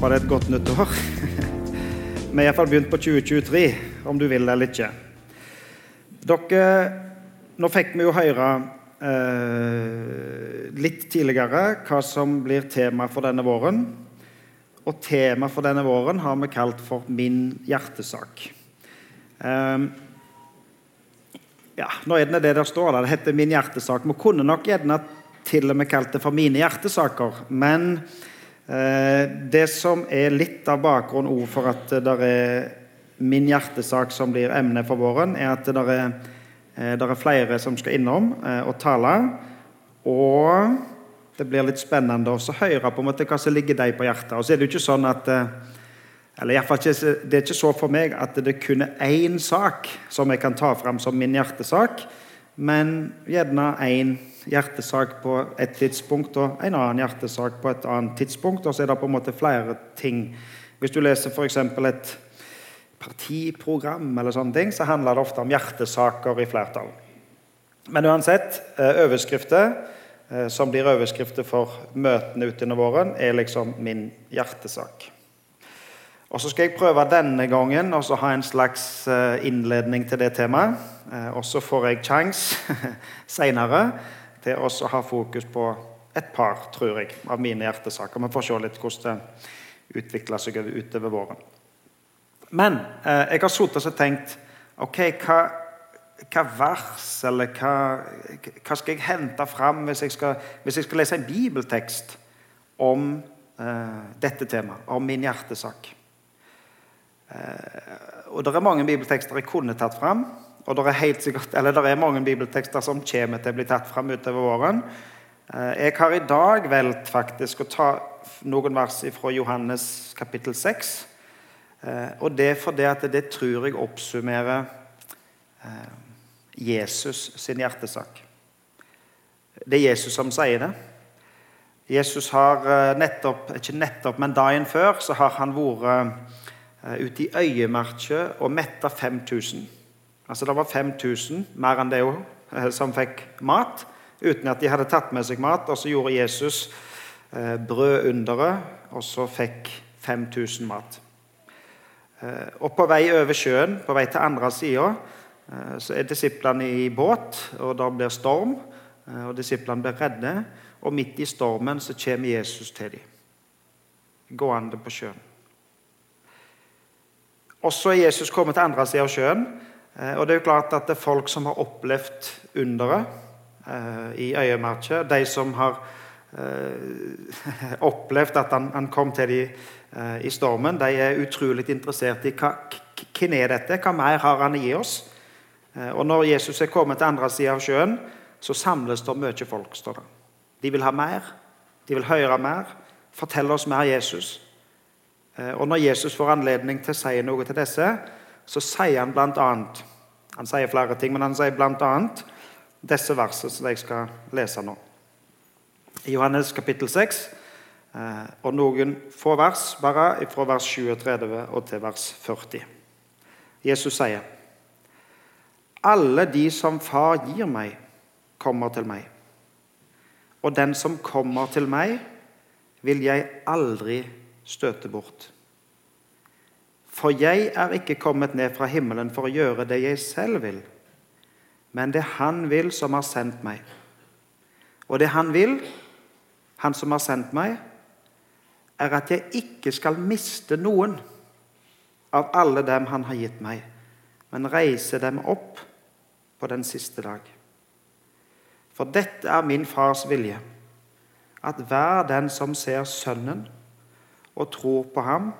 håper det er et godt nytt år. Vi har iallfall begynt på 2023, om du vil det eller ikke. Dere, Nå fikk vi jo høre eh, litt tidligere hva som blir tema for denne våren. Og tema for denne våren har vi kalt for 'Min hjertesak'. Eh, ja, nå er det det der står der. Det heter 'Min hjertesak'. Vi kunne nok gjerne til og med kalt det for 'Mine hjertesaker'. Men det som er litt av bakgrunnen for at det er min hjertesak som blir emne for våren, er at det er, eh, det er flere som skal innom eh, og tale. Og det blir litt spennende å høre på en måte hva som ligger deg på hjertet. Og så er Det jo ikke sånn at, eller ikke, det er ikke så for meg at det er kun én sak som jeg kan ta fram som min hjertesak, men gjerne én hjertesak på et tidspunkt og en annen hjertesak på et annet tidspunkt. Og så er det på en måte flere ting. Hvis du leser f.eks. et partiprogram, eller sånne ting, så handler det ofte om hjertesaker i flertall. Men uansett, eh, overskrifter eh, som blir overskrifter for møtene ute under våren, er liksom min hjertesak. Og Så skal jeg prøve denne gangen å ha en slags eh, innledning til det temaet. Og så får jeg kjangs seinere til å ha fokus på et par, tror jeg, av mine hjertesaker. Vi får se litt hvordan det utvikler seg utover våren. Men eh, jeg har sittet og tenkt ok, hva, hva vers eller hva, hva, skal jeg hente fram hvis jeg skal, hvis jeg skal lese en bibeltekst om eh, dette temaet, om min hjertesak? Eh, og Det er mange bibeltekster jeg kunne tatt fram. Og det er, helt sikkert, eller det er mange bibeltekster som kommer til å bli tatt fram utover våren. Eh, jeg har i dag valgt faktisk å ta noen vers fra Johannes kapittel 6. Eh, og det er fordi at det tror jeg oppsummerer eh, Jesus sin hjertesak. Det er Jesus som sier det. Jesus har nettopp, ikke nettopp, men dagen før så har han vært ute i øyemarka og metta 5000. Altså Det var 5000, mer enn det òg, eh, som fikk mat uten at de hadde tatt med seg mat. Og så gjorde Jesus eh, brødunderet, og så fikk 5000 mat. Eh, og På vei over sjøen, på vei til andre sida, så er disiplene i båt, og det blir storm. og Disiplene blir redde, og midt i stormen så kommer Jesus til dem, gående på sjøen. Og så er Jesus kommet til andre sida av sjøen. Eh, og det er jo klart at det er folk som har opplevd underet eh, i øyemerket, de som har eh, opplevd at han, han, kom til dem i stormen, de er utrolig interessert i hva, hvem er dette, hva mer har han å gi oss? Og når Jesus er kommet til andre sida av sjøen, så samles det mye folk. står det. De vil ha mer, de vil høre mer. Fortell oss mer Jesus. Og når Jesus får anledning til å si noe til disse, så sier han bl.a. Han sier flere ting, men han sier bl.a. disse versene som jeg skal lese nå. I Johannes kapittel 6, eh, og noen få vers, bare fra vers 37 og til vers 40. Jesus sier, 'Alle de som Far gir meg, kommer til meg.' 'Og den som kommer til meg, vil jeg aldri støte bort.' For jeg er ikke kommet ned fra himmelen for å gjøre det jeg selv vil, men det Han vil som har sendt meg. Og det Han vil, Han som har sendt meg, er at jeg ikke skal miste noen av alle dem Han har gitt meg, men reise dem opp på den siste dag. For dette er min fars vilje, at hver den som ser Sønnen og tror på ham,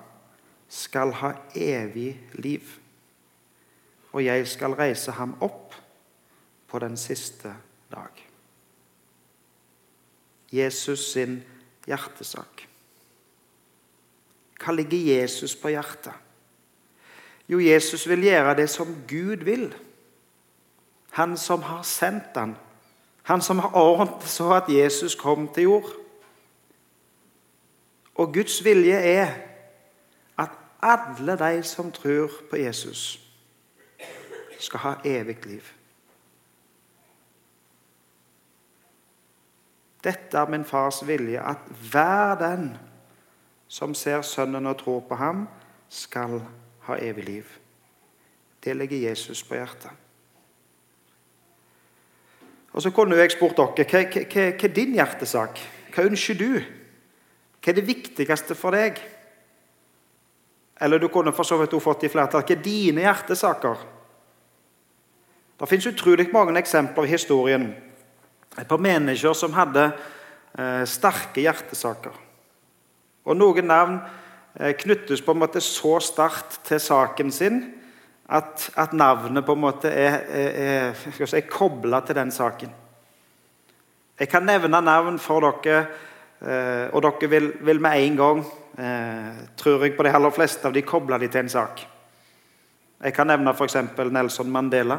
skal ha evig liv, og jeg skal reise ham opp på den siste dag. Jesus sin hjertesak. Hva ligger Jesus på hjertet? Jo, Jesus vil gjøre det som Gud vil. Han som har sendt han. Han som har ordnet så at Jesus kom til jord. Og Guds vilje er alle de som tror på Jesus, skal ha evig liv. Dette er min fars vilje, at hver den som ser Sønnen og tror på ham, skal ha evig liv. Det legger Jesus på hjertet. Og Så kunne jeg spurt dere hva, er din hjertesak? Hva ønsker du? Hva er det viktigste for deg? Eller du kunne for så vidt fått i flertall. Hva er dine hjertesaker? Det fins utrolig mange eksempler i historien på mennesker som hadde eh, sterke hjertesaker. Og Noen navn eh, knyttes på en måte så sterkt til saken sin at, at navnet på en måte er, er, er, si, kobla til den saken. Jeg kan nevne navn for dere, og dere vil, vil med en gang, eh, tror jeg på de aller fleste av de, koble de til en sak. Jeg kan nevne f.eks. Nelson Mandela.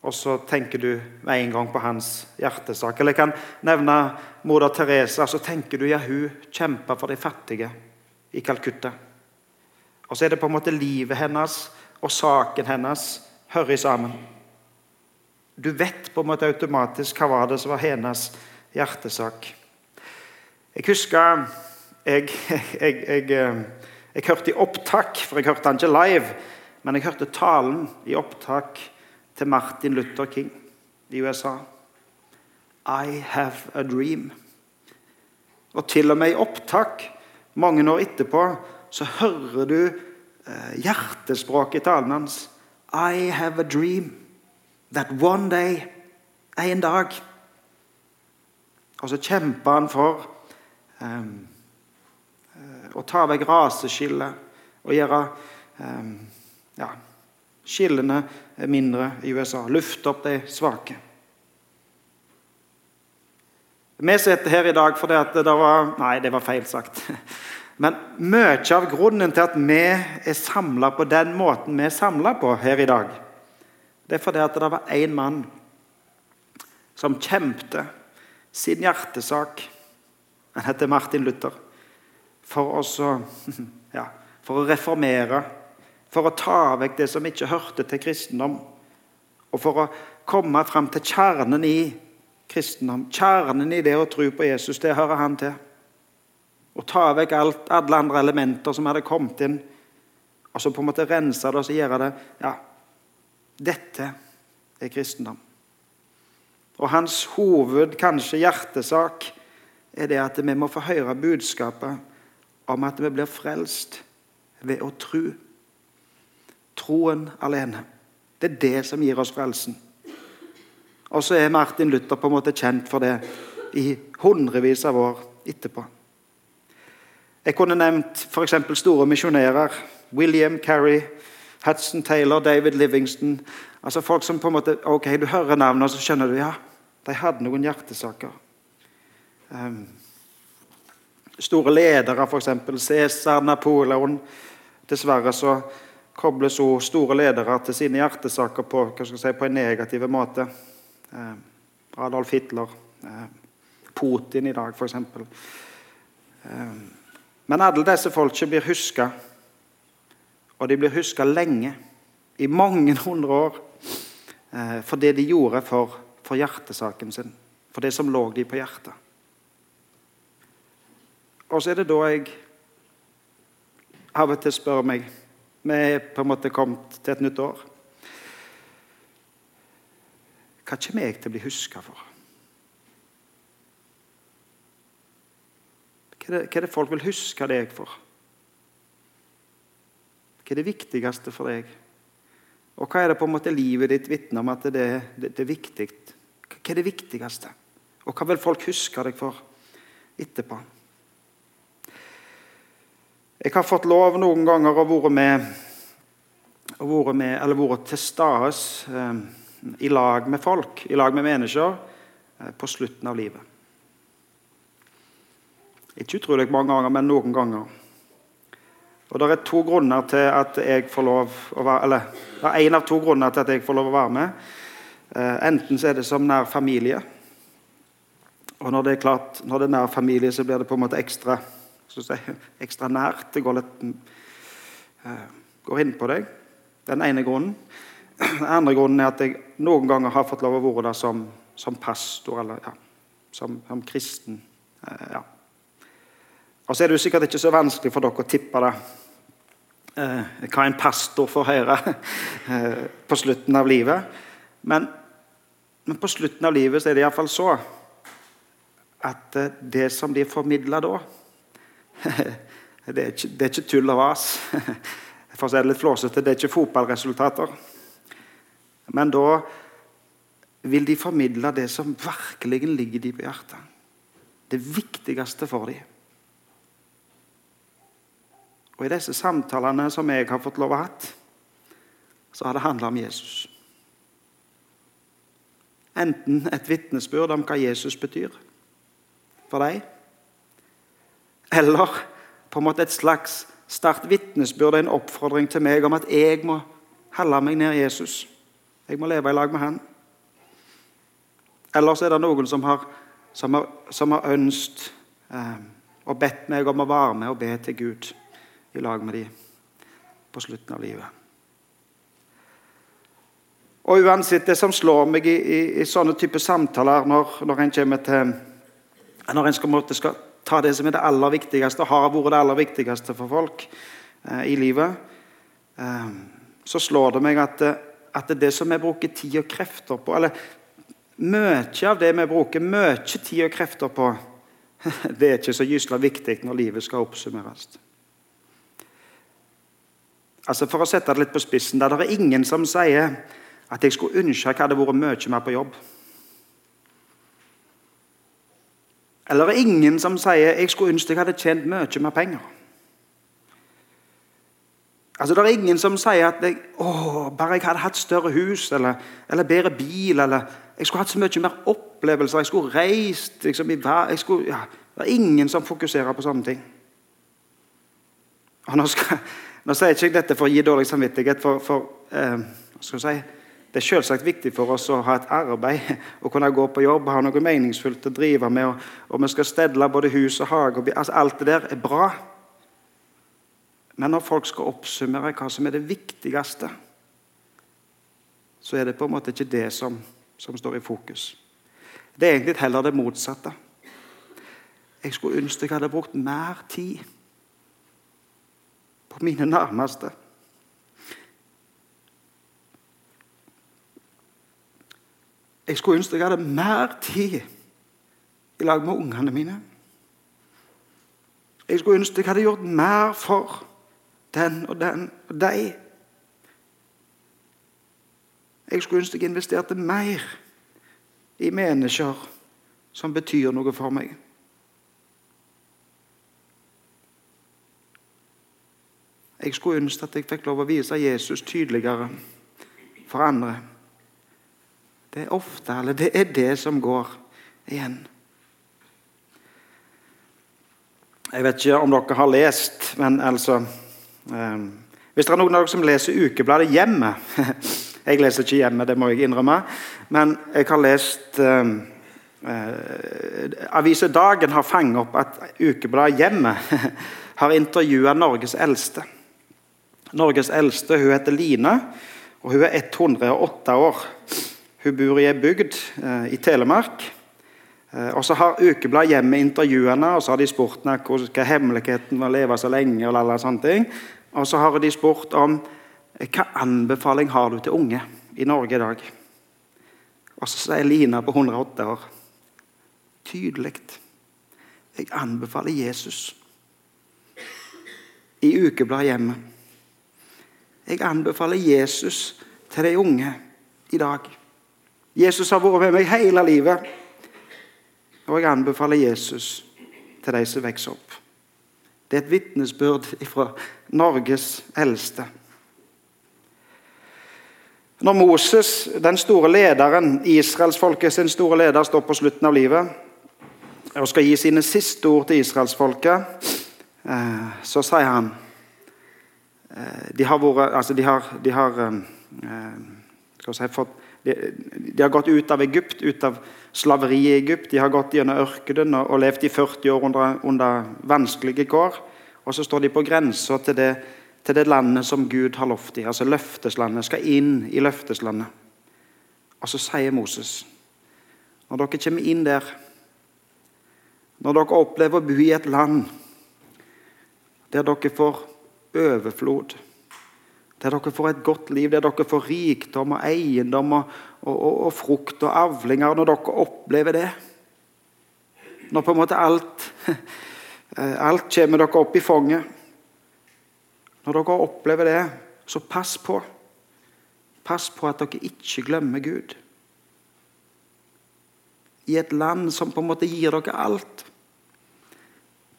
Og så tenker du med en gang på hans hjertesak. Eller jeg kan nevne moder Teresa. Så tenker du ja, hun kjempa for de fattige i Calcutta. Og så er det på en måte livet hennes og saken hennes hører sammen. Du vet på en måte automatisk hva var det som var hennes hjertesak. Jeg husker jeg, jeg, jeg, jeg, jeg hørte i opptak, for jeg hørte han ikke live, men jeg hørte talen i opptak til Martin Luther King i USA. I have a dream. Og til og med i opptak mange år etterpå så hører du Eh, hjertespråket i talen hans. I have a dream that one day En dag Og så kjemper han for um, å ta vekk raseskillet og gjøre ja, skillene mindre i USA. Lufte opp de svake. Vi sitter her i dag fordi at det var Nei, det var feil sagt. Men mye av grunnen til at vi er samla på den måten vi er samla på her i dag, det er fordi at det var én mann som kjempet sin hjertesak. Han heter Martin Luther. For, også, ja, for å reformere, for å ta vekk det som ikke hørte til kristendom. Og for å komme fram til kjernen i kristendom. Kjernen i det å tro på Jesus, det hører han til og ta vekk alt, alle andre elementer som hadde kommet inn, og så på en måte rense det og så gjøre det Ja, dette er kristendom. Og hans hoved, kanskje hjertesak, er det at vi må få høre budskapet om at vi blir frelst ved å tro. Troen alene. Det er det som gir oss frelsen. Og så er Martin Luther på en måte kjent for det i hundrevis av år etterpå. Jeg kunne nevnt f.eks. store misjonærer. William Carey, Hudson Taylor, David Livingston. Altså Folk som på en måte ok, Du hører navnet, og så skjønner du ja, de hadde noen hjertesaker. Um, store ledere, f.eks. Cæsar, Napoleon. Dessverre så kobles også store ledere til sine hjertesaker på, si, på en negativ måte. Um, Adolf Hitler, um, Putin i dag, f.eks. Men alle disse folkene blir huska, og de blir huska lenge, i mange hundre år, eh, for det de gjorde for, for hjertesaken sin, for det som lå de på hjertet. Og så er det da jeg av og til spør meg Vi er på en måte kommet til et nytt år. Hva kommer jeg til å bli huska for? Hva er, det, hva er det folk vil huske deg for? Hva er det viktigste for deg? Og hva er det på en måte livet ditt vitner om at det, det, det er viktig? Hva er det viktigste? Og hva vil folk huske deg for etterpå? Jeg har fått lov noen ganger å være med, å være med eller være til stede eh, i lag med folk, i lag med mennesker, eh, på slutten av livet. Ikke utrolig mange ganger, men noen ganger. Og Det er to grunner til at jeg får lov å være eller det er én av to grunner til at jeg får lov å være med. Eh, enten så er det som nær familie. Og når det er klart, når det er nær familie, så blir det på en måte ekstra, si, ekstra nært. Det går litt uh, går inn på deg. Den ene grunnen. Den andre grunnen er at jeg noen ganger har fått lov å være der som, som pastor eller ja, som, som kristen. Uh, ja. Og så er det jo sikkert ikke så vanskelig for dere å tippe det, eh, hva en pastor får høre eh, på slutten av livet. Men, men, på slutten av livet så er det iallfall så at eh, det som blir formidla da det er, ikke, det er, ikke, tull og vas. For å si det litt flåsete, det er ikke fotballresultater. Men da vil de formidle det som virkelig ligger de på hjertet. Det viktigste for dem. Og I disse samtalene som jeg har fått lov å ha, så har det handla om Jesus. Enten et vitnesbyrd om hva Jesus betyr for deg, eller på en måte et slags sterkt vitnesbyrd en oppfordring til meg om at jeg må holde meg nær Jesus. Jeg må leve i lag med han. Eller så er det noen som har, som har, som har ønskt eh, og bedt meg om å være med og be til Gud i lag med dem på slutten av livet. Og uansett, Det som slår meg i, i, i sånne type samtaler når, når en kommer til når en skal, skal, ta det som er det aller viktigste, har vært det aller viktigste for folk eh, i livet, eh, så slår det meg at, at det som vi bruker tid og krefter på eller Mye av det vi bruker mye tid og krefter på, det er ikke så gysla viktig når livet skal oppsummeres. Altså For å sette det litt på spissen, det er ingen som sier at jeg skulle ønske jeg hadde vært mye mer på jobb. Eller det er ingen som sier jeg skulle ønske jeg hadde tjent mye mer penger. Altså, Det er ingen som sier at jeg, å, bare jeg hadde hatt større hus eller, eller bedre bil eller jeg skulle hatt så mye mer opplevelser. Jeg skulle reist liksom, jeg skulle, ja, Det er ingen som fokuserer på sånne ting. Og Nå, skal, nå sier jeg ikke dette for å gi dårlig samvittighet. for, for eh, skal jeg si, det er selvsagt viktig for oss å ha et arbeid, å kunne gå på jobb, ha noe meningsfullt å drive med. Og, og vi skal stedle både hus og hage. Og, altså alt det der er bra. Men når folk skal oppsummere hva som er det viktigste, så er det på en måte ikke det som, som står i fokus. Det er egentlig heller det motsatte. Jeg skulle ønske jeg hadde brukt mer tid på mine nærmeste. Jeg skulle ønske jeg hadde mer tid i lag med ungene mine. Jeg skulle ønske jeg hadde gjort mer for den og den og deg. Jeg skulle ønske jeg investerte mer i mennesker som betyr noe for meg. Jeg skulle ønske at jeg fikk lov å vise Jesus tydeligere for andre. Det er ofte, eller det er det som går igjen. Jeg vet ikke om dere har lest, men altså eh, Hvis det er noen av dere som leser ukebladet Hjemme Jeg leser ikke Hjemme, det må jeg innrømme, men jeg har lest eh, eh, Avisa Dagen har fanget opp at ukebladet Hjemmet har intervjua Norges eldste. Norges eldste hun heter Line, og hun er 108 år. Hun bor i ei bygd eh, i Telemark. Eh, og så har Ukebladet hjemme intervjuet henne, og så har de spurt henne hva hemmeligheten var å leve så lenge. Og alle sånne ting. Og så har de spurt om eh, hva anbefaling har du til unge i Norge i dag. Og så sier Lina på 108 år tydelig Jeg anbefaler Jesus i Ukebladet hjemme. Jeg anbefaler Jesus til de unge i dag. Jesus har vært med meg hele livet. Og jeg anbefaler Jesus til de som vokser opp. Det er et vitnesbyrd fra Norges eldste. Når Moses, den store lederen, Israelsfolket sin store leder, står på slutten av livet og skal gi sine siste ord til israelsfolket, eh, så sier han eh, De har, vært, altså de har, de har eh, si, fått de, de, har gått ut av Egypt, ut av slaveriet i Egypt. De har gått gjennom ørkenen og, og levd i 40 år under, under, vanskelige kår. Og så står de på grensa til, til, det landet som Gud har lovt dem. Altså løfteslandet. Skal inn i løfteslandet. Og så sier Moses Når dere kommer inn der, når dere opplever å bo i et land der dere får overflod. Der dere får et godt liv, der dere får rikdom og eiendom og, og, og, og frukt og avlinger. Når dere opplever det. Når på en måte alt, alt kommer dere opp i fanget. Når dere opplever det, så pass på. Pass på at dere ikke glemmer Gud. I et land som på en måte gir dere alt.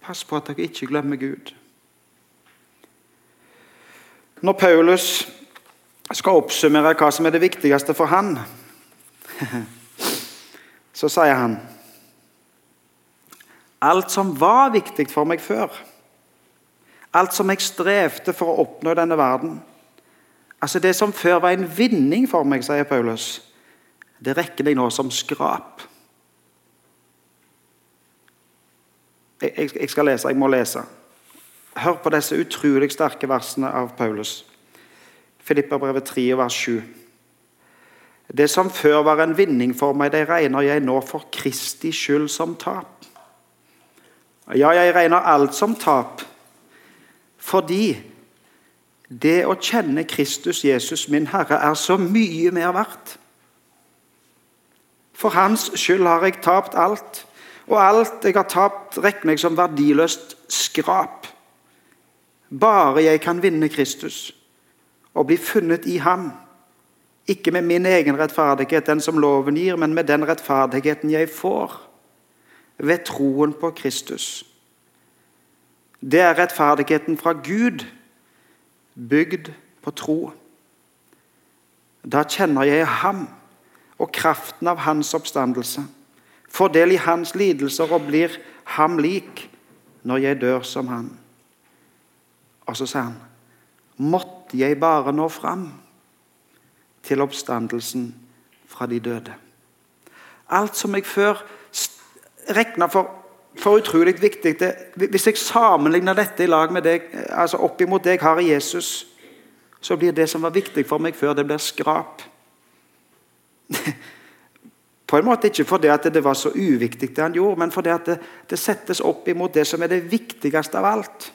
Pass på at dere ikke glemmer Gud. Når Paulus skal oppsummere hva som er det viktigste for han, så sier han Alt som var viktig for meg før, alt som jeg strevde for å oppnå i denne verden Altså Det som før var en vinning for meg, sier Paulus, det rekker jeg nå som skrap. Jeg, jeg skal lese, jeg må lese. Hør på disse utrolig sterke versene av Paulus. Filippabrevet 3, vers 7. Det som før var en vinning for meg, det regner jeg nå for Kristi skyld som tap. Ja, jeg regner alt som tap, fordi det å kjenne Kristus Jesus, min Herre, er så mye mer verdt. For Hans skyld har jeg tapt alt, og alt jeg har tapt, regner jeg som verdiløst skrap bare jeg kan vinne Kristus og bli funnet i ham. Ikke med min egen rettferdighet, den som loven gir, men med den rettferdigheten jeg får ved troen på Kristus. Det er rettferdigheten fra Gud, bygd på tro. Da kjenner jeg ham og kraften av hans oppstandelse. Får del i hans lidelser og blir ham lik når jeg dør som han. Og så sier han Måtte jeg bare nå fram til oppstandelsen fra de døde. Alt som jeg før regna for, for, utrolig viktig det, Hvis jeg sammenligner dette i lag med deg, altså opp imot det jeg har i Jesus, så blir det som var viktig for meg før, det blir skrap. På en måte Ikke fordi at det var så uviktig, det han gjorde, men fordi det, det settes opp imot det som er det viktigste av alt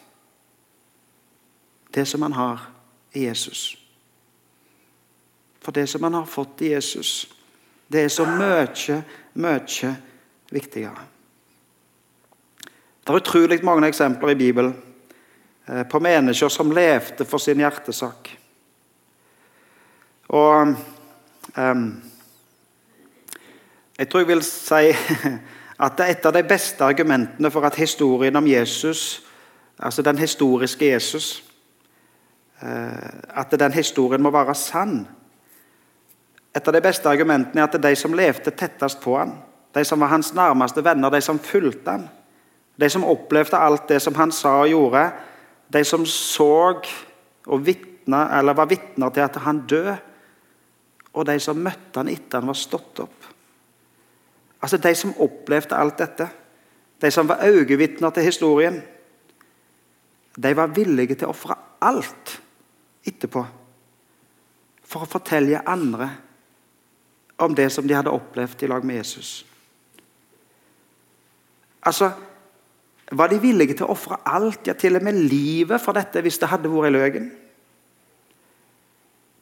det som han har i Jesus. For det som han har fått i Jesus, det er så mye, mye viktigere. Det er utrolig mange eksempler i Bibelen eh, på mennesker som levde for sin hjertesak. Og um, Jeg tror jeg vil si at det er et av de beste argumentene for at historien om Jesus, altså den historiske Jesus, at den historien må være sann. Et av de beste argumentene er at de som levde tettest på han, de som var hans nærmeste venner, de som fulgte han, de som opplevde alt det som han sa og gjorde, de som så og vittne, eller var vitner til at han døde, og de som møtte han etter han var stått opp. Altså De som opplevde alt dette, de som var øyevitner til historien, de var villige til å ofre alt etterpå for å fortelle andre om det som de hadde opplevd i lag med Jesus. Altså, Var de villige til å ofre alt, ja til og med livet, for dette hvis det hadde vært løgn?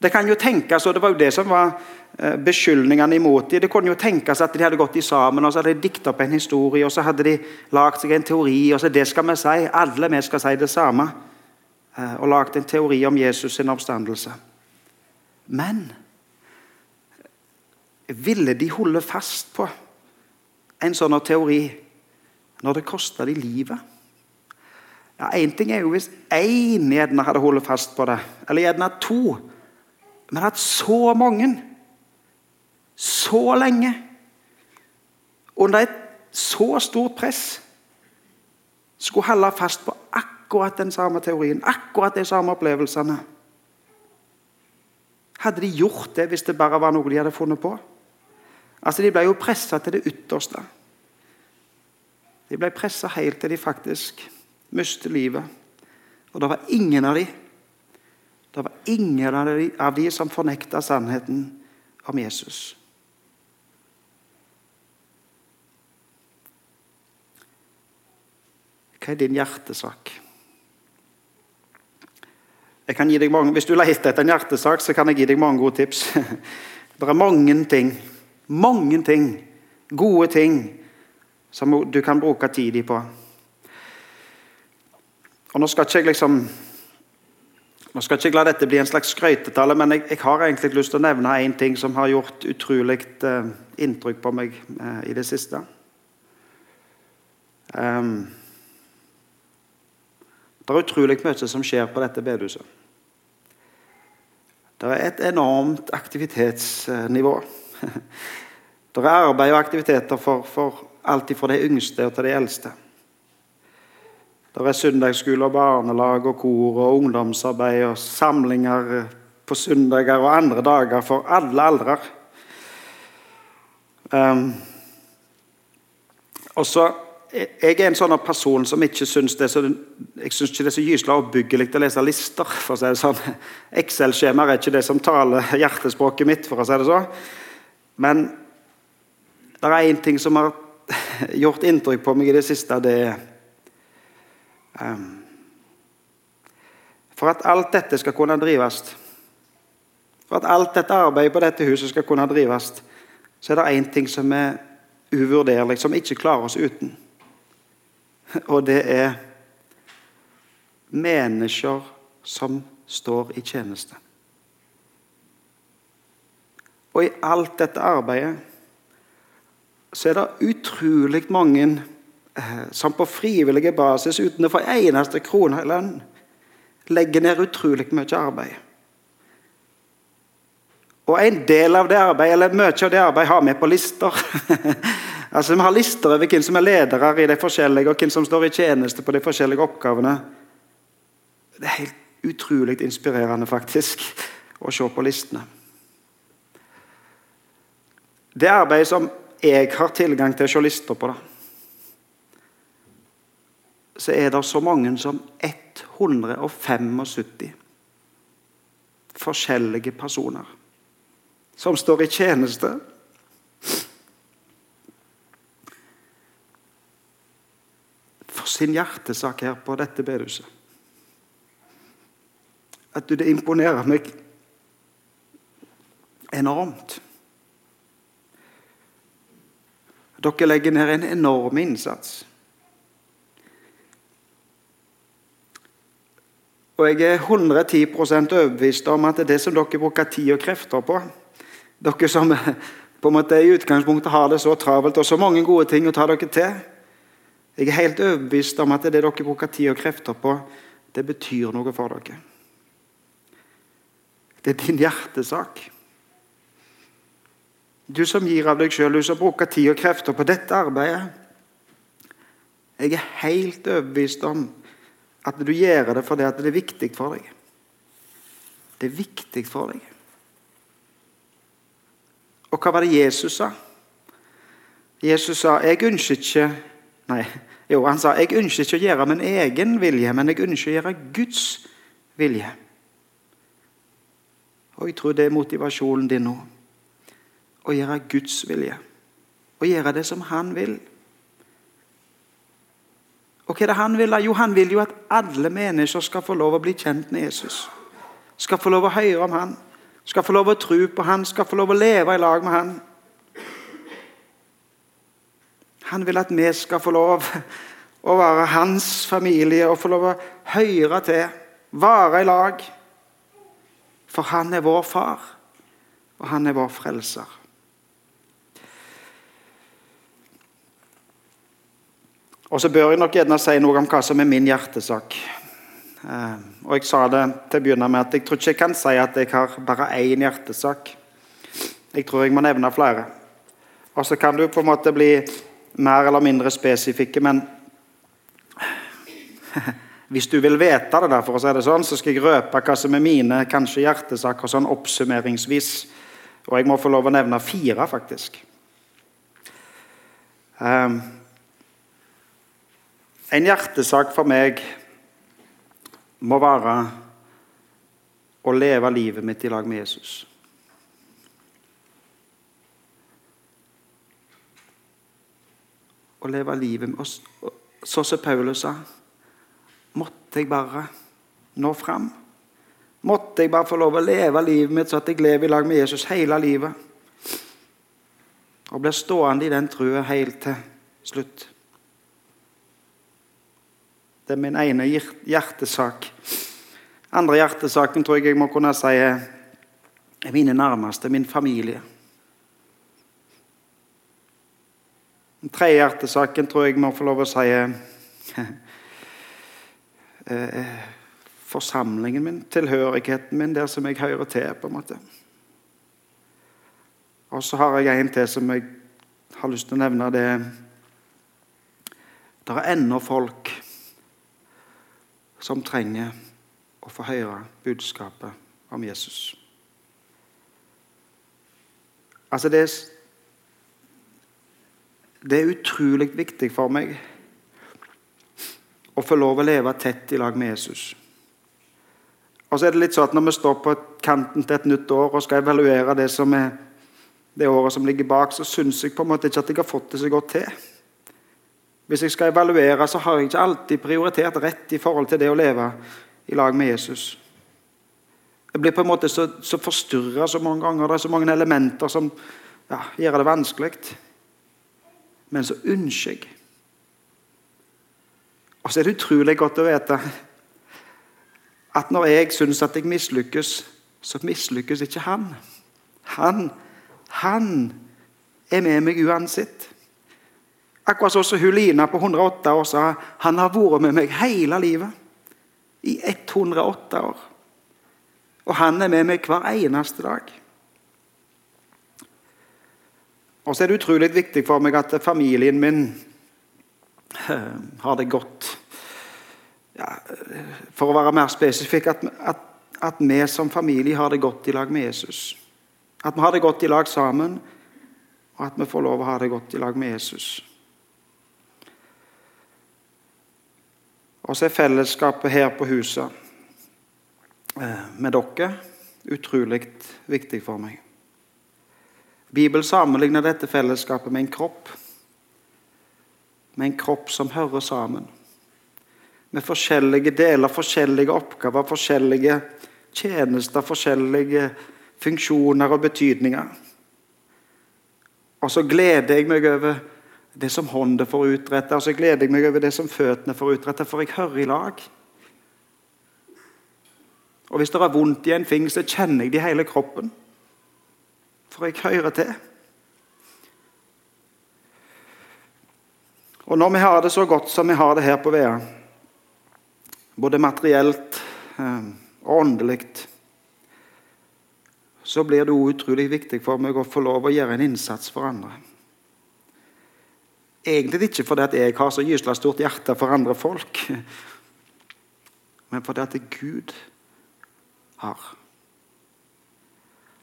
Det kan jo tenkes, og det var jo det som var eh, beskyldningene imot dem. Det kunne jo tenkes at de hadde gått i sammen og så hadde de diktet opp en historie og så hadde de lagd seg en teori. og så Det skal vi si. Alle vi skal si det samme. Eh, og lagde en teori om Jesus sin oppstandelse. Men ville de holde fast på en sånn teori når det kosta de livet? Ja, Én ting er jo hvis én gjerne hadde holdt fast på det, eller gjerne to. Men at så mange, så lenge, under et så stort press, skulle holde fast på akkurat akkurat den samme teorien, akkurat de samme opplevelsene. Hadde de gjort det hvis det bare var noe de hadde funnet på? Altså, De ble jo pressa til det ytterste. De ble pressa helt til de faktisk mistet livet. Og det var ingen av de det var ingen av de, av de som fornekta sannheten om Jesus. Hva er din hjertesak? Jeg kan gi deg mange, Hvis du leter etter en hjertesak, så kan jeg gi deg mange gode tips. Det er mange ting, mange ting, gode ting, som du kan bruke tid på. Og Nå skal ikke jeg liksom nå skal ikke jeg la dette bli en slags skrøytetale, men jeg, jeg, har egentlig lyst til å nevne én ting som har gjort utrolig eh, inntrykk på meg eh, i det siste. Um, det er utrolig mye som skjer på dette bedehuset. Det er et enormt aktivitetsnivå. Det er arbeid og aktiviteter for, for alt fra de yngste til de eldste. Det er søndagsskole og barnelag og kor og ungdomsarbeid og samlinger på søndager og andre dager for alle aldre. Um, og så, Jeg er en sånn person som ikke syns det så, jeg synes ikke det er så gyselig oppbyggelig å lese lister. for å si det sånn. Excel-skjemaer er ikke det som taler hjertespråket mitt, for å si det sånn. Men det er én ting som har gjort inntrykk på meg i det siste. det er um, for at alt dette skal kunne drives, for at alt dette arbeidet på dette huset skal kunne drives, så er det én ting som er uvurderlig, som vi ikke klarer oss uten. Og det er mennesker som står i tjeneste. Og i alt dette arbeidet så er det utrolig mange Eh, som på frivillig basis, uten å få eneste krone i lønn, legger ned utrolig mye arbeid. Og en del av det arbeidet, eller mye av det arbeidet har vi på lister. altså Vi har lister over hvem som er ledere i de forskjellige, og hvem som står i tjeneste på de forskjellige oppgavene. Det er helt utrolig inspirerende, faktisk, å se på listene. Det arbeidet som jeg har tilgang til å se lister på, da så er det så mange som 175 forskjellige personer som står i tjeneste. For sin hjertesak her på dette bedehuset. At det imponerer meg enormt. Dere legger ned en enorm innsats. Og jeg er 110% overbevist om at det er det som dere bruker tid og krefter på Dere som på en måte i utgangspunktet har det så travelt og så mange gode ting å ta dere til. Jeg er helt overbevist om at det dere bruker tid og krefter på, det betyr noe for dere. Det er din hjertesak. Du som gir av deg sjøl, du som bruker tid og krefter på dette arbeidet. Jeg er helt overbevist om at du gjør det fordi det er viktig for deg. Det er viktig for deg. Og hva var det Jesus sa? Jesus sa jeg ønsker ikke Nei, jo, han sa jeg ønsker ikke å gjøre min egen vilje, men jeg ønsker å gjøre Guds vilje. Og jeg tror det er motivasjonen din nå. Å gjøre Guds vilje. Å gjøre det som Han vil. Og hva er det han vil? Jo, han vil jo at alle mennesker skal få lov å bli kjent med Jesus. Skal få lov å høre om han, skal få lov å tro på han, skal få lov å leve i lag med han. Han vil at vi skal få lov å være hans familie og få lov å høre til, være i lag. For han er vår far, og han er vår frelser. Og så bør jeg nok gjerne si noe om hva som er min hjertesak. Eh, og Jeg sa det til å begynne med at jeg tror ikke jeg kan si at jeg har bare én hjertesak. Jeg tror jeg må nevne flere. Og så kan du på en måte bli mer eller mindre spesifikke, men hvis du vil vite det, der, for å si det sånn, så skal jeg røpe hva som er mine kanskje hjertesaker sånn oppsummeringsvis. Og jeg må få lov å nevne fire, faktisk. Um, en hjertesak for meg må være å leve livet mitt i lag med Jesus. Å leve livet med oss. Så som Paulus sa, måtte jeg bare nå fram. måtte jeg bare få lov å leve livet mitt så at jeg lever i lag med Jesus hele livet. Og blir stående i den trua helt til slutt. Det er min ene hjertesak. Andre hjertesaken tror jeg jeg må kunne si er mine nærmeste, min familie. Den tredje hjertesaken tror jeg må få lov å si er forsamlingen min, tilhørigheten min, der som jeg hører til. på en måte. Og så har jeg en til som jeg har lyst til å nevne. Det Det er ennå folk som trenger å få høre budskapet om Jesus. Altså, det er, det er utrolig viktig for meg å få lov å leve tett i lag med Jesus. Og så er det litt sånn at Når vi står på kanten til et nytt år og skal evaluere det som er det året som ligger bak, så syns jeg på en måte ikke at jeg har fått det så godt til. Hvis jeg skal evaluere, så har jeg ikke alltid prioritert rett i forhold til det å leve i lag med Jesus. Jeg blir på en måte så, så forstyrra så mange ganger. Det er så mange elementer som ja, gjør det vanskelig. Men så ønsker jeg. Og så er det utrolig godt å vite at når jeg syns at jeg mislykkes, så mislykkes ikke han. Han, han er med meg uansett. Akkurat sånn som Hulina på 108 år sa han har vært med meg hele livet. I 108 år. Og han er med meg hver eneste dag. Og så er det utrolig viktig for meg at familien min eh, har det godt ja, For å være mer spesifikk at, at, at, vi som familie har det godt i lag med Jesus. At vi har det godt i lag sammen, og at vi får lov å ha det godt i lag med Jesus. Og så er fellesskapet her på huset eh, med dere utrolig viktig for meg. Bibelen sammenligner dette fellesskapet med en kropp. Med en kropp som hører sammen med forskjellige deler, forskjellige oppgaver, forskjellige tjenester, forskjellige funksjoner og betydninger. Og så gleder jeg meg over det som hånda får utrette, og så gleder jeg meg over det som føttene får utrette, for jeg hører i lag. Og hvis det er vondt i en fing, så kjenner jeg det i hele kroppen. For jeg hører til. Og når vi har det så godt som vi har det her på Vea, både materielt eh, og åndelig, så blir det òg utrolig viktig for meg å få lov å gjøre en innsats for andre. Egentlig ikke fordi jeg har så gysla stort hjerte for andre folk, men fordi at Gud har.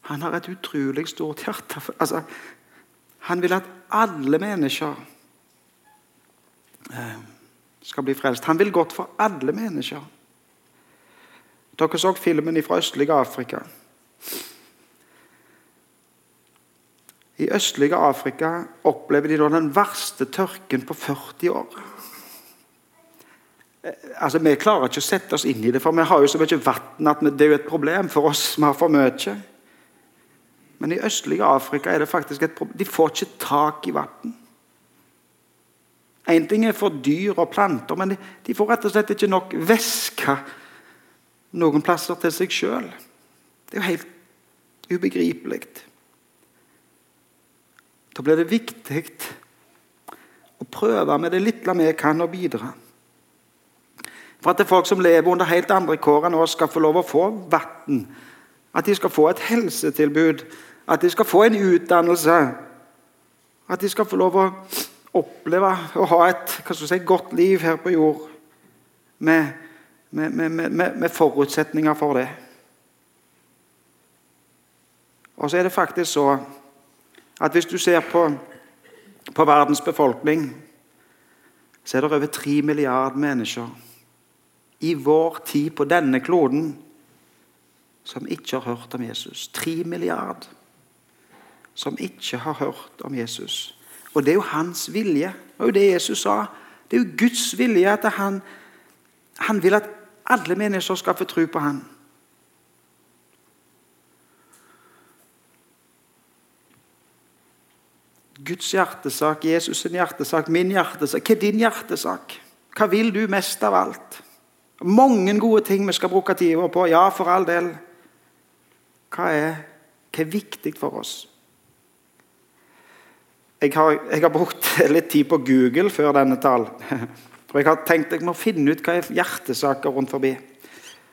Han har et utrolig stort hjerte. Altså, han vil at alle mennesker eh, skal bli frelst. Han vil godt for alle mennesker. Dere så filmen fra østlige Afrika. I østlige Afrika opplever de den verste tørken på 40 år. Eh, altså, Vi klarer ikke å sette oss inn i det, for vi har jo så mye vann at det er jo et problem for oss som har for mye. Men i østlige Afrika er det faktisk et problem. De får ikke tak i vann. Én ting er for dyr og planter, men de får rett og slett ikke nok væske noen plasser til seg sjøl. Det er jo helt ubegripelig. Da blir det viktig å prøve med det lille vi kan, å bidra. For at det er folk som lever under helt andre kår enn oss, skal få lov å få vann. At de skal få et helsetilbud. At de skal få en utdannelse. At de skal få lov å oppleve å ha et si, godt liv her på jord med, med, med, med, forutsetninger for det. Og så er det faktisk så at hvis du ser på, på verdens befolkning, så er det over tre milliarder mennesker i vår tid på denne kloden som ikke har hørt om Jesus. Tre milliarder som ikke har hørt om Jesus. Og det er jo hans vilje. Det er jo det Jesus sa. Det er jo Guds vilje at han, han vil at alle mennesker skal få tro på han. Guds hjertesak, Jesus' sin hjertesak, min hjertesak. Hva er din hjertesak? Hva vil du mest av alt? Mange gode ting vi skal bruke tida på. Ja, for all del. Hva er, hva er viktig for oss? Jeg har, jeg har, brukt litt tid på Google før denne talen. For jeg har tenkt jeg må finne ut hva er hjertesaker rundt forbi.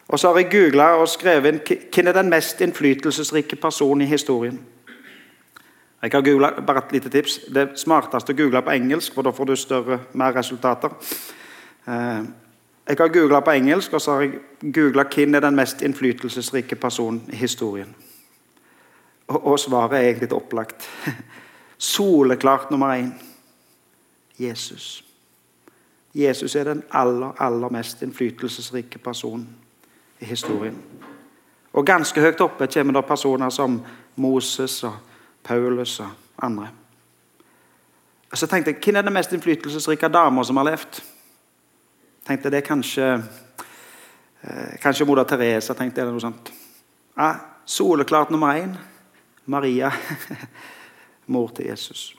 Og så har jeg googla og skrevet inn hvem er den mest innflytelsesrike personen i historien. Jeg har googlet, bare et lite tips. Det er smartest å google på engelsk, for da får du større, mer resultater. Eh, jeg har googla på engelsk, og så har jeg googla hvem er den mest innflytelsesrike personen i historien. Og, og svaret er egentlig opplagt. Soleklart nummer én Jesus. Jesus er den aller, aller mest innflytelsesrike personen i historien. Og ganske høyt oppe kommer det personer som Moses og Paulus og andre. Og så tenkte jeg, Hvem er den mest innflytelsesrike dama som har levd? tenkte det er kanskje eh, Kanskje moder Teresa tenkte eller noe sånt. Ja, soleklart nummer én Maria, mor til Jesus.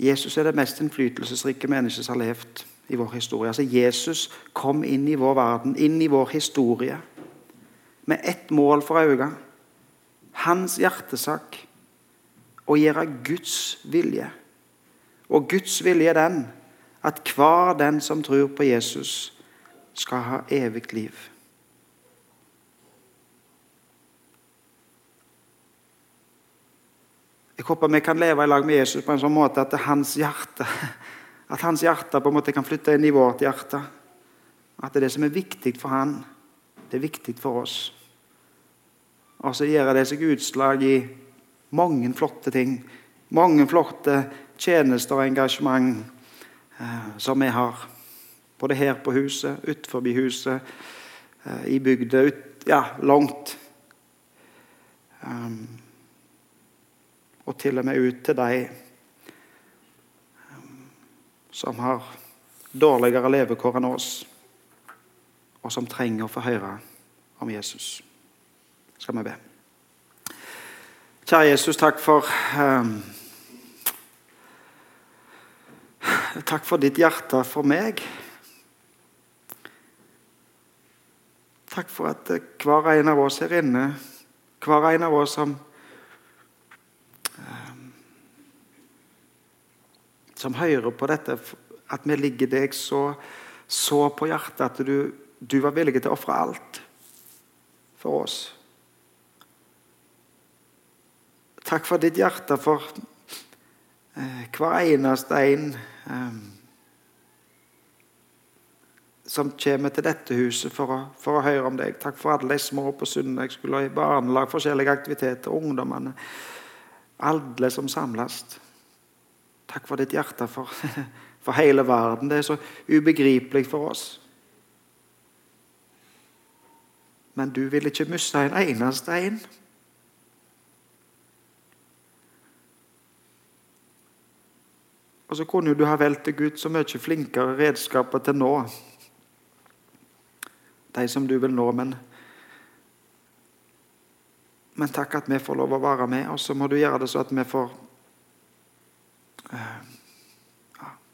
Jesus er det mest innflytelsesrike mennesket som har levd i vår historie. Altså Jesus kom inn i vår verden, inn i vår historie, med ett mål for øye. Hans hjertesak å gjøre Guds vilje. Og Guds vilje er den at hver den som tror på Jesus, skal ha evig liv. Jeg håper vi kan leve i lag med Jesus på en sånn måte at hans hjerte at hans hjerte på en måte kan flytte inn i vårt hjerte. At det er det som er viktig for han, det er viktig for oss. Og så gjør det seg utslag i mange flotte ting. Mange flotte tjenester og engasjement Eh, som vi har. Både her på huset, utenfor huset, eh, i bygda, ja, langt. Um, og til og med ut til de um, som har dårligere levekår enn oss, og som trenger å få høre om Jesus. Skal vi be. Kjære Jesus, takk for um, Takk for ditt hjerte for meg. Takk for at eh, hver en av oss her inne, hver en av oss som som hører på dette, at vi ligger deg så, så på hjertet at du, du var villig til å ofre alt for oss. Takk for ditt hjerte for eh, hver eneste en eh, som kommer til dette huset for å, for å, høre om deg. Takk for alle de små på søndagsskoler, i barnelag, forskjellige aktiviteter, ungdommene. Alle som samles. Takk for ditt hjerte for, for hele verden. Det er så ubegripelig for oss. Men du vil ikke miste en eneste en. Og så kunne du ha valgt deg ut så mye flinkere redskaper til nå. De som du vil nå, men Men takk at vi får lov å være med, og så må du gjøre det så at vi får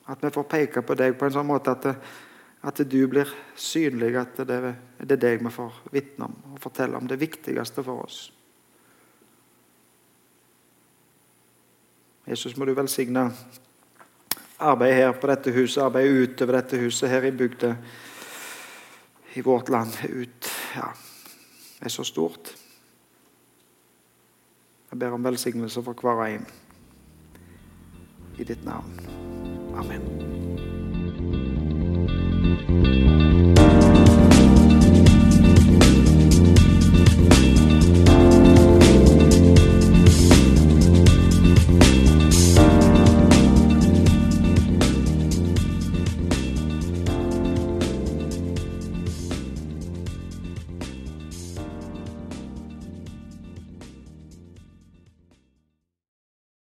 At vi får peke på deg på en sånn måte at, det, at du blir synlig, at det, det er deg vi får vitne om og fortelle om. Det viktigste for oss. Jesus, må du velsigne arbeid her på dette huset, arbeid utover dette huset her i bygda i vårt land ut ja, er så stort. Jeg ber om velsignelse for hver og en i ditt navn. Amen.